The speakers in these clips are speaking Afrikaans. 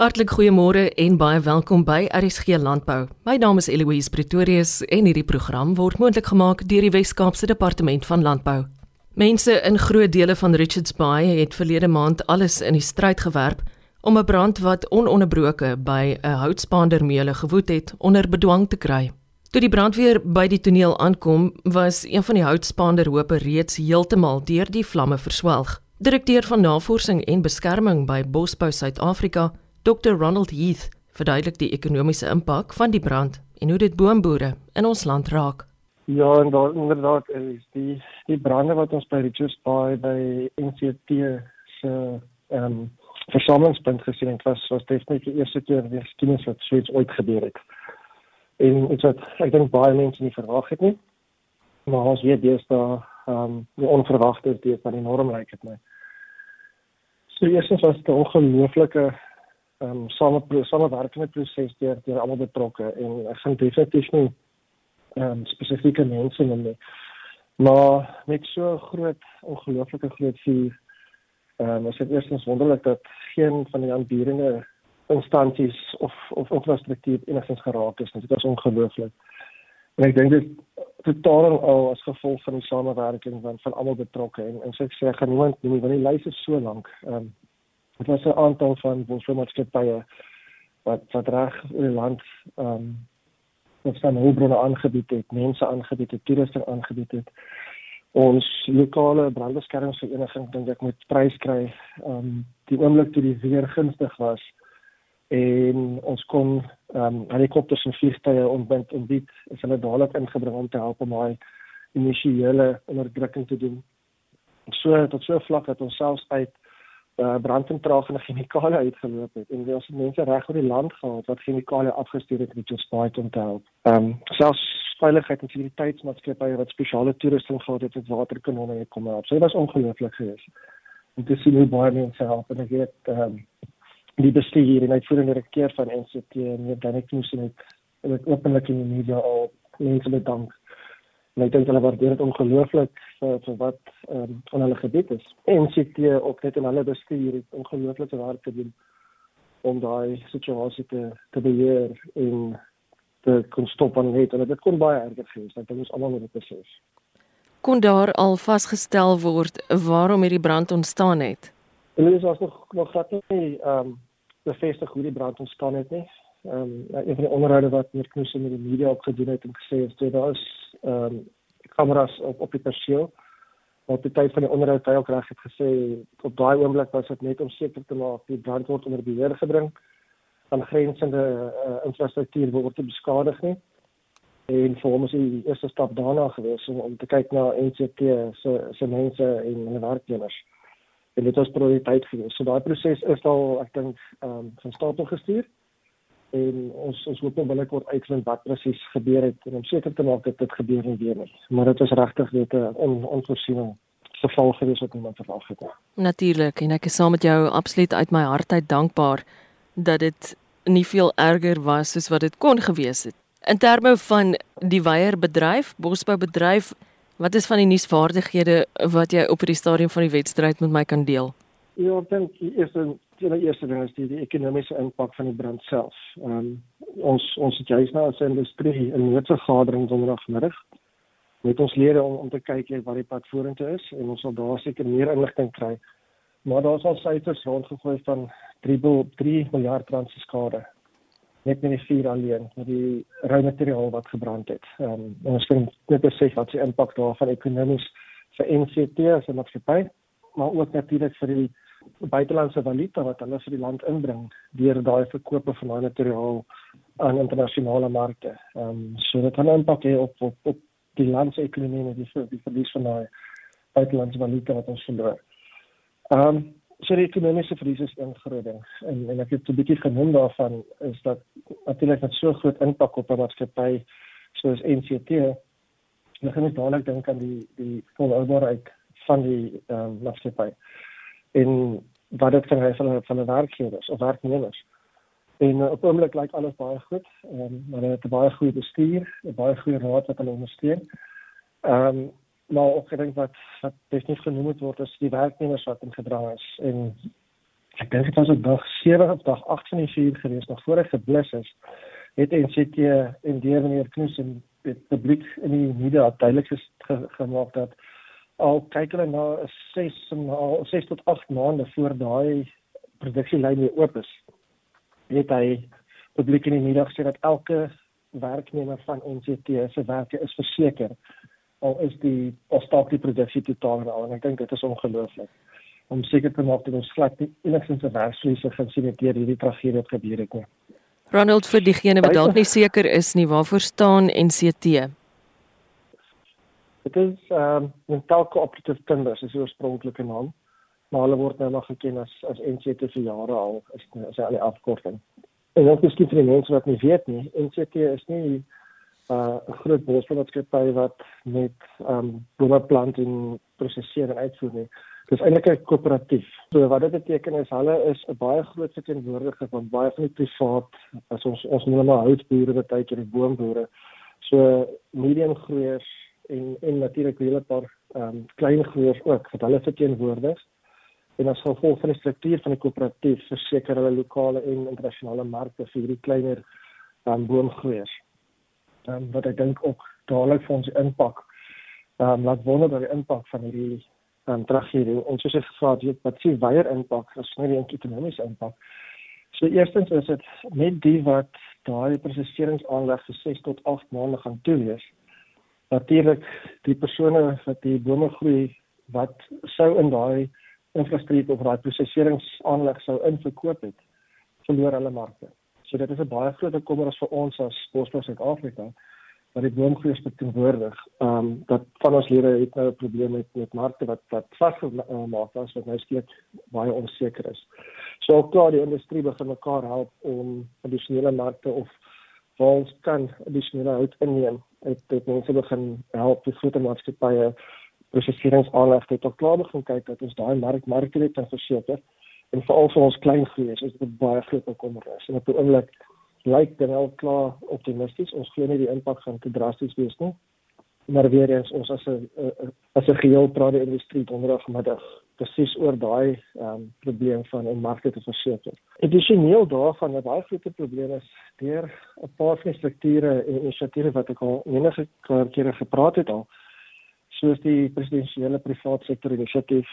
Hartlik goeiemôre en baie welkom by RSG Landbou. My naam is Eloise Pretorius en hierdie program word moontlik gemaak deur die Wes-Kaapse Departement van Landbou. Mense in groot dele van Richards Bay het verlede maand alles in die stryd gewerp om 'n brand wat ononderbroke by 'n houtspaandermeule gewoed het onder bedwang te kry. Toe die brandweer by die toneel aankom, was een van die houtspaanderhope reeds heeltemal deur die vlamme verswelg. Direkteur van Navorsing en Beskerming by Bosbou Suid-Afrika, Dr Ronald Heath verduidelik die ekonomiese impak van die brand en hoe dit boomboere in ons land raak. Ja, en daar inderdaad is die die brande wat ons by Richards Bay by NCT se ehm um, versamelingspunt gesien het, was was definitief die eerste keer die geskiedenis wat so iets ooit gebeur het. En dit wat ek dink baie mense nie verwag het nie. Maar ons weet dis daar ehm um, die onverwagte is dit van enorm lyk dit my. So eerstens was dit 'n ongelooflike ehm um, same samewerkende proses deur deur almal betrokke en ek gaan definitief nie ehm um, spesifieke mense noem nie. Maar met so groot ongelooflike groot vuur ehm um, is dit eerstens wonderlik dat geen van die aanbiedende instansies of of infrastruktuur enigstens geraak is. Dit is ongelooflik. En ek dink dit totaal al as gevolg van die samewerking van van almal betrokke en en so ek sê gaan niemand nie want die lys is so lank. Ehm um, Dit was 'n aantal van bosmaatskappye wat wat reg in die land ehm um, wat staan hulpbronne aangebied het, mense aangebied het, toerusting aangebied het. Ons lokale brandbeskermingsvereniging dink ek moet prys kry ehm um, die oomblik toe die weer gunstig was en ons kon ehm um, helikopters en vliegtye ontbind en dit is hulle dadelik ingebring om te help om daai initiële onderdrukking te doen. So tot so vlak dat ons selfs uit uh, brandsentrale chemikalie uitgeloop het en ons het mense reg oor die land gehad wat chemikalie afgestuur het om te spaai om te help. Ehm um, selfs veiligheid en sekuriteitsmaatskappye wat spesiale toerusting gehad het met waterkanonne het kom help. So dit was ongelooflik geweest. En dit sien hoe baie mense help en ek weet ehm um, die bestuur en uitvoerende direkteur van NCT en hier dan ek moes net met openlik in die media al mense bedank En ek dink hulle waardeer dit ongelooflik vir vir wat ehm um, van hulle gebied is. En CT ook net in hulle bestuur het ongelooflike werk gedoen om daai situasie te te beheer en te kon stop aan net en dit kon baie erger gewees. Ek dink ons almal moet dit besef. Kon daar al vasgestel word waarom hierdie brand ontstaan het? Hulle is nog nog glad nie ehm um, bevestig hoe die brand ontstaan het nie ehm um, een van die onderhoude wat meneer Knoes met die media opgedoen het en gesê het dat daar is ehm um, kameras op op die perseel. Wat die tyd van die onderhoud hy ook reg het gesê op daai oomblik was dit net om seker te maak die brand word onder beheer gebring van grensende uh, infrastruktuur word te beskadig nie. En vir hom is die eerste stap daarna gewees om, om te kyk na NCT se se mense en hulle werknemers. En dit was prioriteit gewees. So daai proses is al ek dink ehm um, van stapel gestuur en ons ons hoop onmiddellik word uitvind wat presies gebeur het en om seker te maak dat dit gebeur nie weer nie. Maar dit is regtig net 'n on, onvoorsiene geval gewees wat niemand verwag het nie. Natuurlik en ek is saam met jou absoluut uit my hart uit dankbaar dat dit nie veel erger was soos wat dit kon gewees het. In terme van die weierbedryf, bosboubedryf, wat is van die nuusvaardighede wat jy op hierdie stadium van die wedstryd met my kan deel? Ja, ek dink eers die eerste ding is die, die ekonomiese impak van die brand self. Ehm um, ons ons het juis nou as 'n industrie 'n noodvergadering donderdagmiddag met ons lede om om te kyk wat die pad vorentoe is en ons sal daar seker meer inligting kry. Maar daar is al syfers rondgegooi van 3 3 miljard rand se skade net met die vuur alleen met die rou materiaal wat gebrand het. Ehm um, ons kan net besef wat die impak daarvan ekonomies vir NCT as 'n maatskappy, maar ook natuurlik vir die buitelandse valuta wat hulle vir die land inbring deur daai verkope van daai materiaal aan internasionale markte. Ehm um, so dit kan 'n impak hê op op op die landsekonomie en die die verlies van daai buitelandse valuta wat ons verloor. Ehm um, so die ekonomiese verlies is een groot ding. En en ek het 'n bietjie genoem daarvan is dat natuurlik met so groot impak op 'n maatskappy soos NCT kan ek dadelik dink aan die die volhoubaarheid van die ehm um, maatskappy en wat dit hê van van 'n werkgewer of werknemers. En uh, op oomblik lyk alles baie goed. Ehm um, hulle het 'n baie goeie bestuur, 'n baie goeie raad wat hulle ondersteun. Ehm um, maar ook gedink wat wat definitief genoem word as die werknemers wat in gedrag is en ek dink dit was op dag 7 of dag 8 van die vuur gewees nog voor ek geblus is het NCT en die meneer Knus en die publiek in die media duidelik ge, gemaak dat al kyk hulle na 6 na 6 tot 8 maande voor daai produksielyn weer oop is het hy publiek in die media gesê dat elke werknemer van NCT se werk is verseker al is die al stop die produksie totaal al en ek dink dit is ongelooflik om seker te maak dat ons glad nie enigsins 'n werksverliese gaan sien deur hierdie tragedie wat gebeur het nie. Ronald vir diegene wat dalk nie seker is nie, waarvoor staan NCT? Dit is ehm um, Mental Cooperative Timbers, is die oorspronklike naam. Maar hulle word nou nog geken as as NCT vir jare al, is is al die afkorting. En ook miskien vir die mense wat nie weet nie, NCT is nie uh, 'n groot bosboumaatskappy wat met ehm um, bome plant en prosesseer en uitvoer nie. Dis eintlik 'n koöperatief. So wat dit beteken is hulle is 'n baie groot verteenwoordiger van baie van die privaat as ons ons noem hulle houtboere wat uit die boomboere. So medium groeiers en en natuurlik hele paar ehm um, klein groeiers ook wat hulle verteenwoordig. En as gevolg van die struktuur van die koöperatief verseker hulle lokale en internasionale markte vir hierdie kleiner ehm um, boomgroeiers. Ehm um, wat ek dink ook dadelik vir ons impak ehm um, laat wonder dat die impak van hierdie dan terug hier ons het gevra weet wat sien weier impak nie die ekonomiese impak so eerstens is dit net die wat daai proseseringsaanleg vir 6 tot 8 maande gaan toewees natuurlik die persone wat die bome groei wat sou in daai infrastruktuur of daai proseseringsaanleg sou inverkoop het verloor hulle markte so dit is 'n baie groot kommer vir ons as Bosbou Suid-Afrika wat die boomgroei verteenwoordig. Ehm um, dat van ons lede het nou 'n probleem met met markte wat wat vasgemaak is wat nou steeds baie onseker is. So klaar die industrie begin mekaar help om addisionele markte of waar ons kan addisionele hout inneem. Het dit mense begin help die groter maatskappye proseseringsaanlegte tot klaar begin kyk dat ons daai mark markte net kan verseker en veral vir ons klein groeiers is dit baie groot bekommernis. En op die oomblik lyk dit wel klaar optimisties. Ons glo nie die impak gaan te drasties wees nie. Maar weer eens ons as 'n as 'n geheel praat die industrie donderdagmiddag presies oor daai ehm um, probleem van om markte te verseker. Addisioneel daarvan 'n baie groot probleem is deur 'n paar van die strukture en inisiatiewe wat ek al enige kere gepraat het al soos die presidensiële privaat sektor inisiatief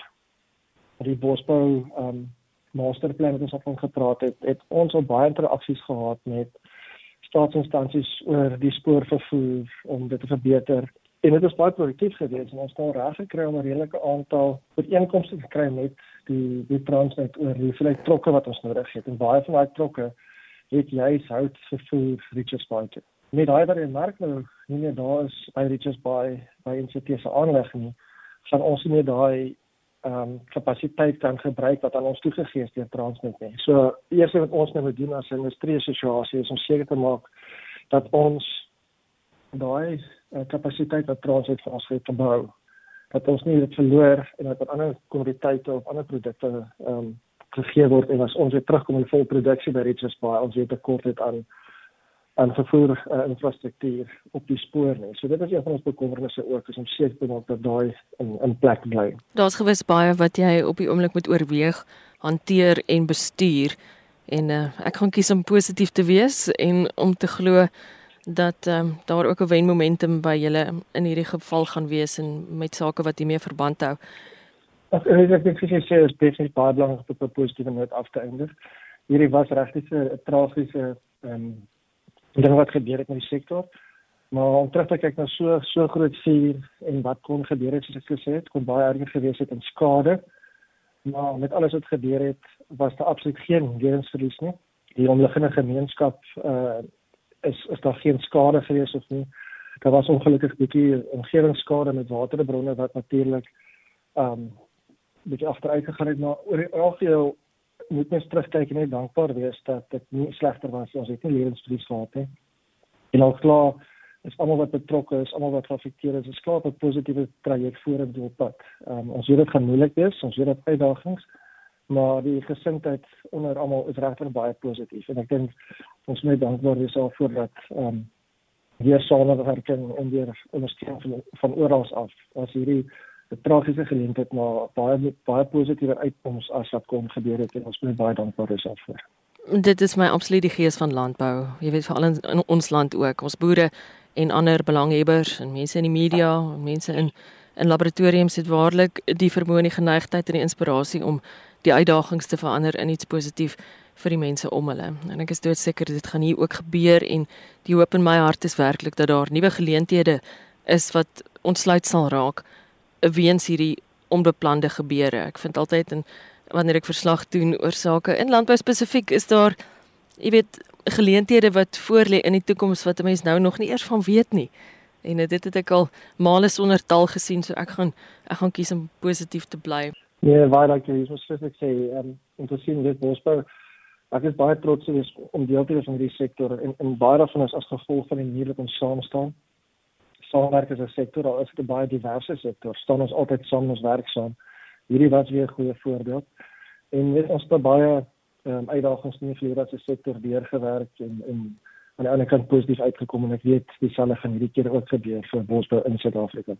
die bosbou ehm um, masterplan wat ons op van gepraat het, het ons al baie interaksies gehad met staatsinstansies oor die spoorvervoer om dit te verbeter. En dit is baie produktief geweest en ons het reg gekry om 'n redelike aantal ooreenkomste te kry met die die Transnet oor die hoeveelheid trokke wat ons nodig het. En baie van daai trokke het juis hout vervoer Richards Bay. Met daai wat in mark nou nie meer daar is by Richards Bay by NCT se aanleg nie, gaan ons nie daai ehm um, kapasiteit kan gebruik wat aan ons toegegee is deur Transnet nie. So eers wat ons nou moet doen as 'n industrie assosiasie is om seker te maak dat ons daai uh, kapasiteit wat Transnet vir ons het te bou dat ons nie dit verloor en dat ander kommoditeite of ander produkte ehm um, gegee word en as ons weer terugkom in vol produksie by Richards Bay ons weer tekort het aan aan vervoer uh, infrastruktuur op die spoor nie. So dit is een van ons bekommernisse ook, is om seker te maak dat daai in in plek bly. Daar's gewis baie wat jy op die oomblik moet oorweeg, hanteer en bestuur en uh, ek gaan kies om positief te wees en om te glo dat um, daar ook 'n wenmomentum by julle in hierdie geval gaan wees en met sake wat hiermee verband hou. Ek ek ek dink jy sê is definitief baie belangrik om op 'n positiewe noot af te eindig. Hierdie was regtig 'n tragiese ehm um, ding wat gebeur het met die sektor. Maar om terug te kyk na so so groot vuur en wat kon gebeur het soos ek gesê het, kon baie erger gewees het in skade. Maar met alles wat gebeur het, was daar absoluut geen lewensverlies nie. Die omliggende gemeenskap uh is is daar geen skade gewees of nie. Daar was ongelukkig 'n bietjie omgewingsskade met waterbronne wat natuurlik um bietjie agteruit gegaan het, maar oor die algeheel moet mens terugkyk en net dankbaar wees dat dit nie slegter was. Ons het nie lewensverlies gehad nie. En al klaar is almal wat betrokke is, almal wat geaffekteer is, is klaar op 'n positiewe traject vorentoe op pad. Um, ons weet dit gaan moeilik wees, ons weet dit uitdagings, maar die gesindheid onder almal is regtig baie positief en ek dink ons moet dankbaar wees daarvoor dat ehm um, hier samewerking en weer ondersteuning van van oral af. As hierdie 'n tragiese geleentheid maar baie baie positiewe uitkomste as wat kon gebeur het en ons moet baie dankbaar wees daarvoor. Dit is my absoluut die gees van landbou. Jy weet veral in, in ons land ook, ons boere en ander belanghebbers en mense in die media, mense in in laboratoriums het waarlik die vermoë en die geneigtheid en die inspirasie om die uitdagings te verander in iets positief vir die mense om hulle. En ek is doodseker dit gaan hier ook gebeur en die hoop in my hart is werklik dat daar nuwe geleenthede is wat ontsluit sal raak weens hierdie onbeplande gebeure. Ek vind altyd en wanneer ek verslag doen oor sake in landbou spesifiek is daar jy weet geleenthede wat voorlê in die toekoms wat 'n mens nou nog nie eers van weet nie. En dit het ek al male sonder taal gesien, so ek gaan ek gaan kies om positief te bly. Nee, baie dankie. Ek moet spesifiek sê, ehm um, sien dit bosbou ek is baie trots wees om deel te wees van hierdie sektor en en baie daarvan is as gevolg van die manier wat ons saam staan. Saamwerk as 'n sektor, al is dit 'n baie diverse sektor, staan ons altyd saam ons werk saam. Hierdie was weer 'n goeie voorbeeld. En weet ons het baie ehm um, uitdagings in die vleer as 'n sektor deurgewerk en en aan die ander kant positief uitgekom en ek weet dieselfde gaan hierdie keer ook gebeur vir bosbou in Suid-Afrika.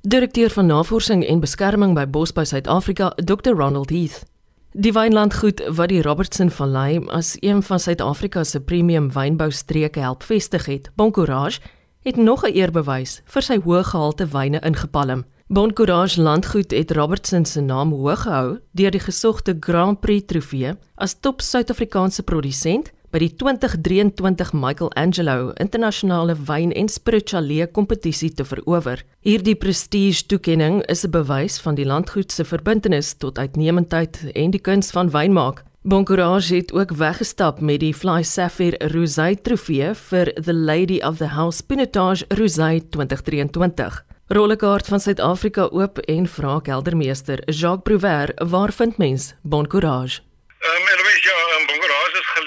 Direkteur van Navorsing en Beskerming by Bosbou Suid-Afrika, Dr. Ronald Heath. Die wynlandgoed wat die Robertson Vallei as een van Suid-Afrika se premium wynboustreke help vestig het, Boncourage, het nog 'n eerbewys vir sy hoë gehalte wyne ingepalm. Boncourage landgoed het Robertson se naam hoog gehou deur die gesogte Grand Prix trofee as top Suid-Afrikaanse produsent by die 2023 Michelangelo Internasionale Wyn en Spiritualee kompetisie te verower. Hierdie prestige toekenning is 'n bewys van die landgoed se verbintenis tot uitnemendheid en die kuns van wynmaak. Boncourage het ook weggestap met die Fly Sapphire Rosé trofee vir The Lady of the House Pinotage Rosé 2023. Rollekaart van Suid-Afrika oop en vra keldermeester Jacques Prouver waar vind mens Boncourage? Ehm um, Louis, ja,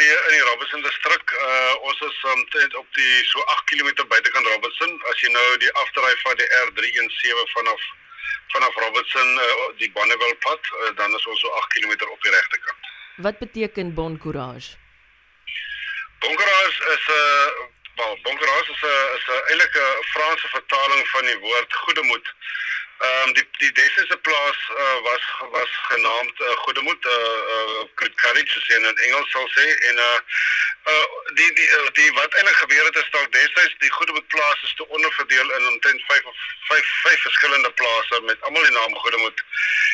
geleë in die Robertson distrik. Uh ons is omtrent um, op die so 8 km buitekant Robertson. As jy nou die afdraai van die R317 vanaf vanaf Robertson uh, die Bonneville pad, uh, dan is ons so 8 km op die regte kant. Wat beteken Boncourage? Boncourage is 'n uh, wel, Boncourage is 'n is 'n eintlik 'n Franse vertaling van die woord goedemoed. Ehm um, die die Dessese plaas uh, was was genaamd uh, Goedemoed uh, uh Good Courage soos in Engels sal sê en uh uh die die uh, die wat eintlik gebeur het is dat destyds die Goedemoed plaas is te onderverdeel in omtrent 5 of 5 5 verskillende plase met almal die naam Goedemoed.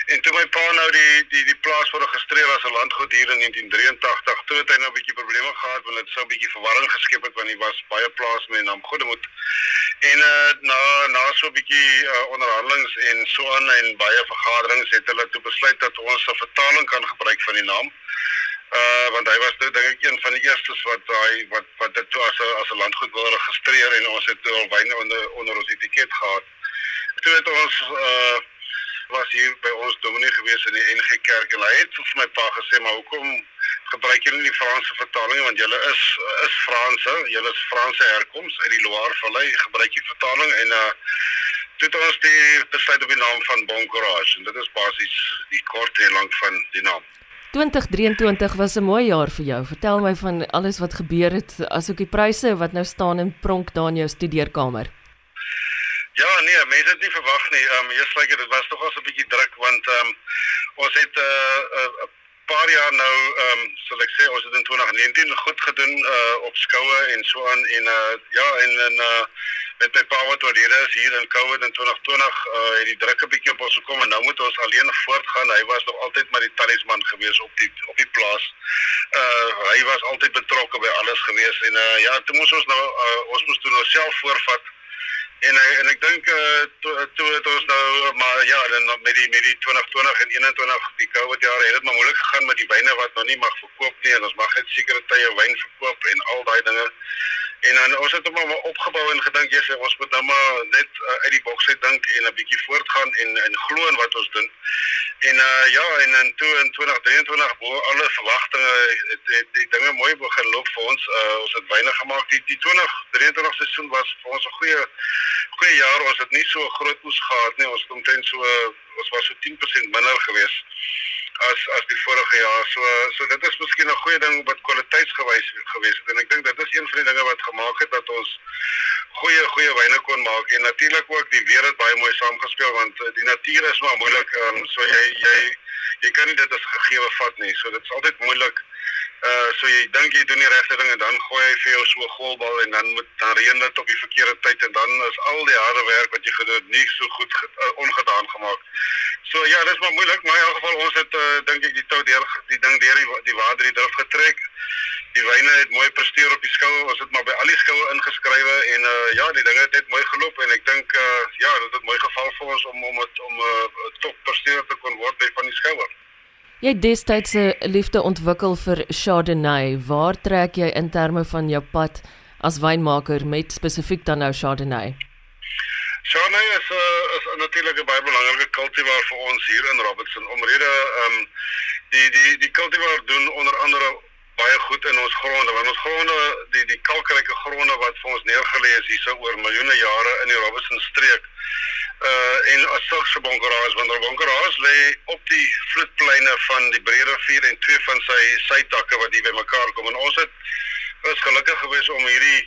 En toe my pa nou die die die plaas word geregistreer as 'n landgoed hier in 1983, toe het hy nou 'n bietjie probleme gehad want dit sou 'n bietjie verwarring geskep het want hy was baie plaas met die naam Goedemoed. En uh na na so 'n bietjie uh, onderhandelings en so aan en baie vergaderings het hulle toe besluit dat ons 'n vertaling kan gebruik van die naam. Uh want hy was nou dink ek een van die eerstes wat daai wat wat dit toe as 'n as 'n landgoed wil registreer en ons het al wyne onder onder ons etiket gehad. Toe het ons uh was hier by ons dominee gewees in die NG Kerk en hy het vir my pa gesê maar hoekom gebruik julle nie die Franse vertaling want julle is is Franse, julle is Franse herkoms uit die Loire Vallei, gebruik jy vertaling en uh toe het ons die besluit op die naam van Boncourage en dit is basies die kort en lank van die naam. 2023 was 'n mooi jaar vir jou. Vertel my van alles wat gebeur het, asook die pryse wat nou staan in pronk daar in jou studeerkamer. Ja, nee, mense het nie verwag nie. Ehm um, eers lyk dit was tog al so 'n bietjie druk want ehm um, ons het 'n uh, uh, uh, paar jaar nou ehm um, sal ek sê ons het in 2019 goed gedoen uh op skoue en so aan en uh ja en en uh met my pa wat oorlede is hier in COVID in 2020 uh het die druk 'n bietjie op ons gekom en nou moet ons alleen voortgaan. Hy was nog altyd maar die talisman gewees op die op die plaas. Uh hy was altyd betrokke by alles gewees en uh ja, toe moes ons nou uh, ons moes toe nou self voorvat En en ek dink uh, toe toe het ons nou maar ja, dan met die met die 2020 en 21 die COVID jare het dit maar moeilik gegaan met die wyne wat nog nie mag verkoop nie en ons mag net sekere tye wyn verkoop en al daai dinge. En dan ons het hom maar opgebou en gedink jy ons moet nou maar net uh, uit die boks uit dink en 'n bietjie voortgaan en en glo in wat ons doen. En uh ja, en in toe in 2023 bo alle verwagtinge het, het die dinge mooi begin loop vir ons. Uh ons het wyne gemaak. Die, die 2023 seisoen was vir ons 'n goeie goeie jaar. Ons het nie so groot oes gehad nie. Ons het omtrent so ons was so 10% minder geweest as as die vorige jaar. So so dit is miskien 'n goeie ding wat kwaliteitsgewys gewees het en ek dink dit is een van die dinge wat gemaak het dat ons goeie goeie wyne kon maak en natuurlik ook die weer het baie mooi saamgespeel want eh, die natuur is maar moeilik um, so jy jy jy kan nie dit as gegee vat nie. So dit is altyd moeilik Uh so jy dink jy doen die regte ding en dan gooi hy vir jou so 'n golfbal en dan moet dan reën dit op die verkeerde tyd en dan is al die harde werk wat jy gedoen het nie so goed uh, ongedaan gemaak. So ja, dit is maar moeilik, maar in elk geval ons het uh, dink ek die tou deur die ding deur die, die water die drif getrek. Die wyne het mooi presteer op die skoue. Ons het maar by al die skoue ingeskrywe en uh ja, die dinge het net mooi geloop en ek dink uh ja, dit het mooi geval vir ons om om het, om 'n uh, top presteer te kon word by van die skoue. Jy het destyds 'n liefde ontwikkel vir Chardonnay. Waar trek jy in terme van jou pad as wynmaker met spesifiek dan nou Chardonnay? Chardonnay is 'n uh, is 'n baie belangrike kultivar vir ons hier in Robertson. Omrede ehm um, die die die kultivar doen onder andere baie goed in ons gronde want ons gronde die die kalkryke gronde wat vir ons neergelê is hier so oor miljoene jare in die Robertson streek uh en as sulke bonkeraars want die bonkeraars lê op die vloedpleine van die Breë rivier en twee van sy sytakke wat hier bymekaar kom en ons het is gelukkig gewees om hierdie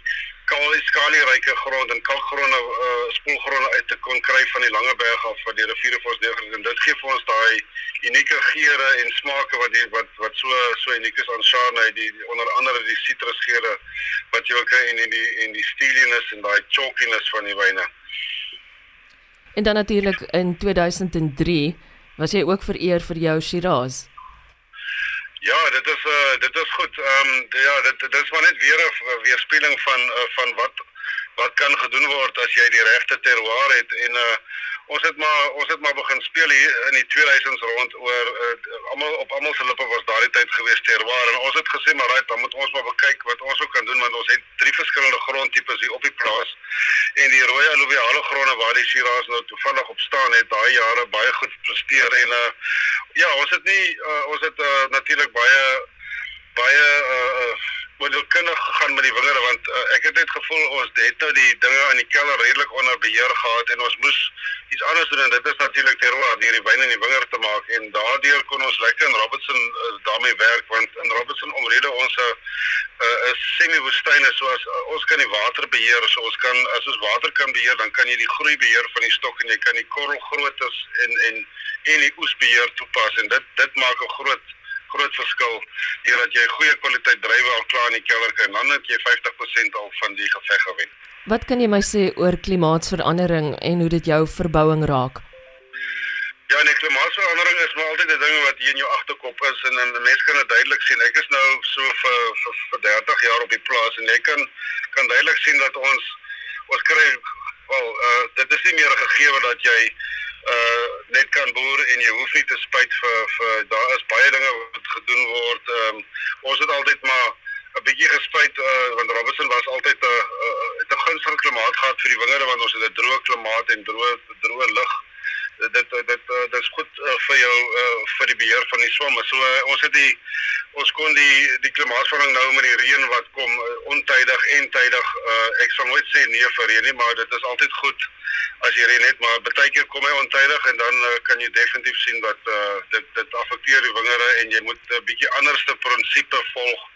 skalieryke grond en kalkgronde uh spoelgronde uit te kon kry van die lange berg af van die riviere vir ons neergesit en dit gee vir ons daai unieke geure en smake wat die wat wat so so uniek is aan Chardonnay die, die onder andere die sitrusgeure wat jy ook kry en die en die stieliness en daai chalkiness van die wyne. En dan natuurlik in 2003 was jy ook vereer vir jou Shiraz. Ja, dit is uh dit is goed. Ehm um, ja, dit dit is maar net weer 'n weerspieëling van uh, van wat wat kan gedoen word as jy die regte terroir het en uh ons het maar ons het maar begin speel hier in die 2000s rond oor uh, almal op almal se lippe was daardie tyd gewees terroir en ons het gesê maar right dan moet ons maar kyk wat ons ook kan doen want ons het drie verskillende grondtipes hier op die plaas. En die rooi alluviale gronde waar die Shiraz nou toevallig op staan het daai jare baie goed presteer en uh, ja ons het nie uh, ons het uh, natuurlik baie baie uh, kindig gegaan met die wingerde want uh, ek het net gevoel ons het nou die dinge in die kelder redelik onder beheer gehad en ons moes iets anders doen en dit is natuurlik terwyl die wyn in die wingerd te maak en daardeur kon ons lekker in Robertson uh, daarmee werk want in Robertson omrede ons 'n uh, 'n semi-woestyne soos uh, ons kan die water beheer so ons kan as ons water kan beheer dan kan jy die groei beheer van die stok en jy kan die korrel grootes en en en die oes beheer toepas en dit dit maak 'n groot groot verskil deurdat jy goeie kwaliteit drywe al klaar in die kelder kry en dan het jy 50% al van die geveg gewen. Wat kan jy my sê oor klimaatsverandering en hoe dit jou verbouing raak? Ja, nee, klimaatsverandering is maar altyd 'n ding wat hier in jou agterkop is en en mense kan dit duidelik sien. Ek is nou so vir vir, vir 30 jaar op die plaas en jy kan kan duidelik sien dat ons ons kry wel uh dit is nie meer 'n gegeewe dat jy uh net kan boer en jy hoef nie te spyt vir vir daar is baie dinge wat gedoen word. Ehm um, ons het altyd maar 'n bietjie gespyt uh want Robertson was altyd 'n uh, het 'n gunstige klimaat gehad vir die wingerde want ons het 'n droë klimaat en droë droë lug. Dit dit dit dit is goed uh, vir jou uh, vir die beheer van die swamme. So uh, ons het die ons kon die die klimaatsverandering nou met die reën wat kom uh, ontydig en tydig uh ek sal nooit sê nee vir reën nie, maar dit is altyd goed as jy net maar baie keer kom hy ontydig en dan uh, kan jy definitief sien dat uh, dit dit affekteer die wingerde en jy moet 'n uh, bietjie anderste prinsipe volg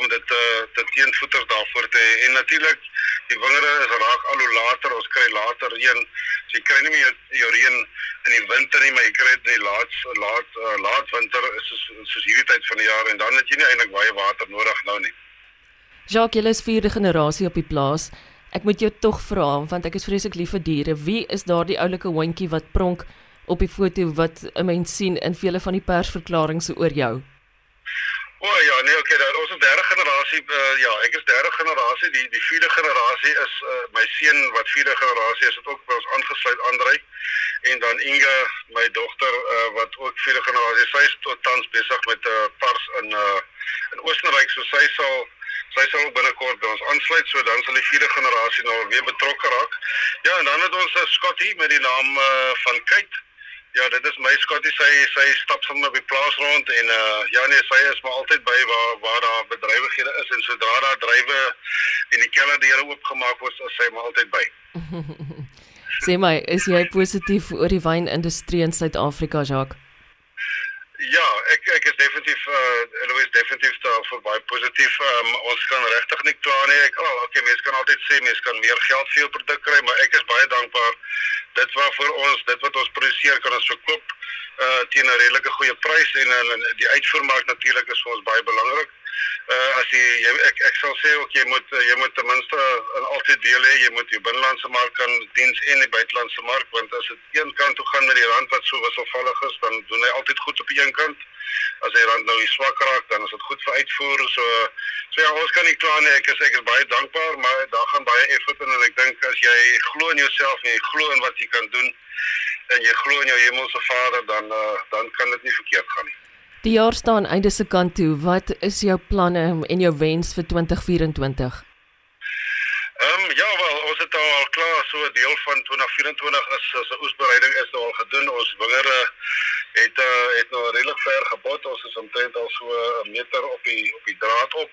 om dit uh, te teenvoeters daarvoor te hê en natuurlik die wingerde is raak al hoe later ons kry later reën so jy kry nie meer jou reën in die winter nie maar jy kry dit in die laat laat uh, laat winter soos soos hierdie tyd van die jaar en dan het jy nie eintlik baie water nodig nou nie Jacques, jy is vierde generasie op die plaas. Ek moet jou tog vra want ek is vreeslik lief vir diere. Wie is daardie oulike hondjie wat pronk op die foto wat 'n mens sien in vele van die persverklaringe oor jou? O oh, ja, nee, okay, daar ons is derde generasie uh, ja, ek is derde generasie. Die die vierde generasie is uh, my seun wat vierde generasie is, het ook by ons aangesluit Andrei en dan Inga, my dogter uh, wat ook vierde generasie. Sy is tot tans besig met 'n uh, pars in uh, in Oostenryk, so sy sal sy sal binnekort by ons aansluit so dan sal die vierde generasie nou weer betrokke raak. Ja, en dan het ons 'n Scotty met die naam uh, van Kate. Ja, dit is my Scotty. Sy sy stap sommer op die plaas rond en uh ja nee, sy is maar altyd by waar waar daar bedrywighede is en sodra daar drywe en die kelder deure oopgemaak word, is sy maar altyd by. Sê my, is jy positief oor die wynindustrie in Suid-Afrika, Jacques? Ja, ek ek is definitief uh Louis definitief daar vir baie positief. Um, ons kan regtig nie kla nie. Ek oh, okay, mense kan altyd sê mense kan meer geld vir jou produk kry, maar ek is baie dankbaar dit wat vir ons, dit wat ons produseer kan ons verkoop uh teen 'n redelike goeie prys en en die uitvoermark natuurlik is vir ons baie belangrik uh, as jy, jy ek ek sal sê ook jy moet jy moet ten minste in altyd deel hê jy moet die binnelandse mark kan diens en die buitelandse mark want as dit een kant toe gaan met die rand wat so wisselvallig is dan doen hy altyd goed op die een kant. As hy rand nou swak raak dan is dit goed vir uitvoer so so ja ons kan nie kla nie ek is ek is baie dankbaar maar daar gaan baie effort in en ek dink as jy glo in jouself en jy glo in wat jy kan doen en jy glo in jou hemelse Vader dan uh, dan kan dit nie verkeerd gaan nie Die jaar staan einde se kant toe. Wat is jou planne en jou wens vir 2024? Ehm um, ja, wel, ons het al klaar so 'n deel van 2024 is as 'n oesbereiding is al gedoen. Ons wingerde het uh, het nou redelik ver gebot. Ons is omtrent al so 'n meter op die op die draad op.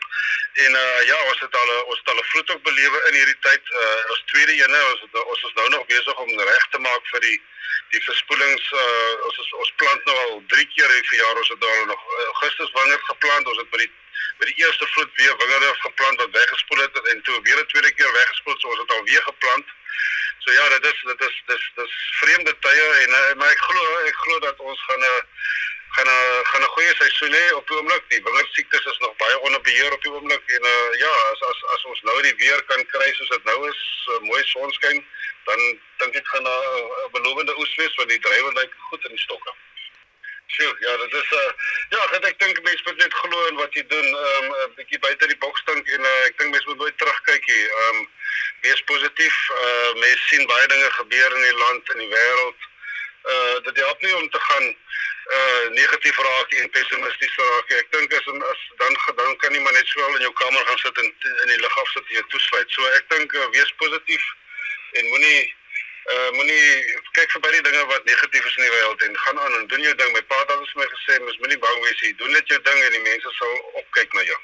En uh, ja, ons het al ons het al 'n vloed ook belewe in hierdie tyd. Uh, ons tweede ene, ons het, ons is nou nog besig om reg te maak vir die die verspoelings uh, ons is, ons plant nou al 3 keer hierdie verjaar ons het daar nog Augustus wingerd geplant. Ons het by die by die eerste vloed weer wingerde geplant wat weggespoel het en toe weer 'n tweede keer weggespoel so ons het al weer geplant. So ja, dit is dit is dis dis vreemde tye en uh, maar ek glo ek glo dat ons gaan 'n gaan 'n gaan 'n goeie seisoen hê op die oomblik. Die wingerd siektes is nog baie onder beheer op die oomblik en uh, ja, as as as ons nou die weer kan kry soos dit nou is, uh, mooi sonskyn, dan dink ek gaan 'n uh, belovende oes wees want die drywer lyk goed in die stokke. Sjoe, ja, dit is 'n uh, ja, ek, dink mense moet net glo in wat jy doen. Ehm um, 'n bietjie buite die boks dink en uh, ek dink mense moet nooit terugkyk nie. Ehm um, wees positief. Uh mense sien baie dinge gebeur in die land en die wêreld. Uh dit help nie om te gaan uh negatief raak en pessimisties raak. Ek dink as as dan dan kan jy maar net swaal in jou kamer gaan sit en in die lug af sit en jou toesluit. So ek dink uh, wees positief en moenie uh moenie kyk vir baie dinge wat negatief is in die wêreld en gaan aan en doen jou ding. My pa het al vir my gesê, mens moenie bang wees nie. Doen net jou ding en die mense sal opkyk na jou.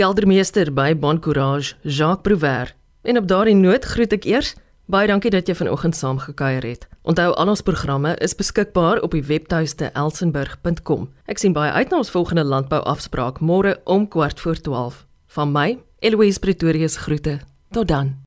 Keldermeester by Bon Courage, Jacques Prouver. En op daardie noot groet ek eers baie dankie dat jy vanoggend saamgekuier het. Onthou al ons programme is beskikbaar op die webtuiste elsenburg.com. Ek sien baie uit na ons volgende landbou afspraak môre om 12:15. Van my, Eloise Pretorius groete. Tot dan.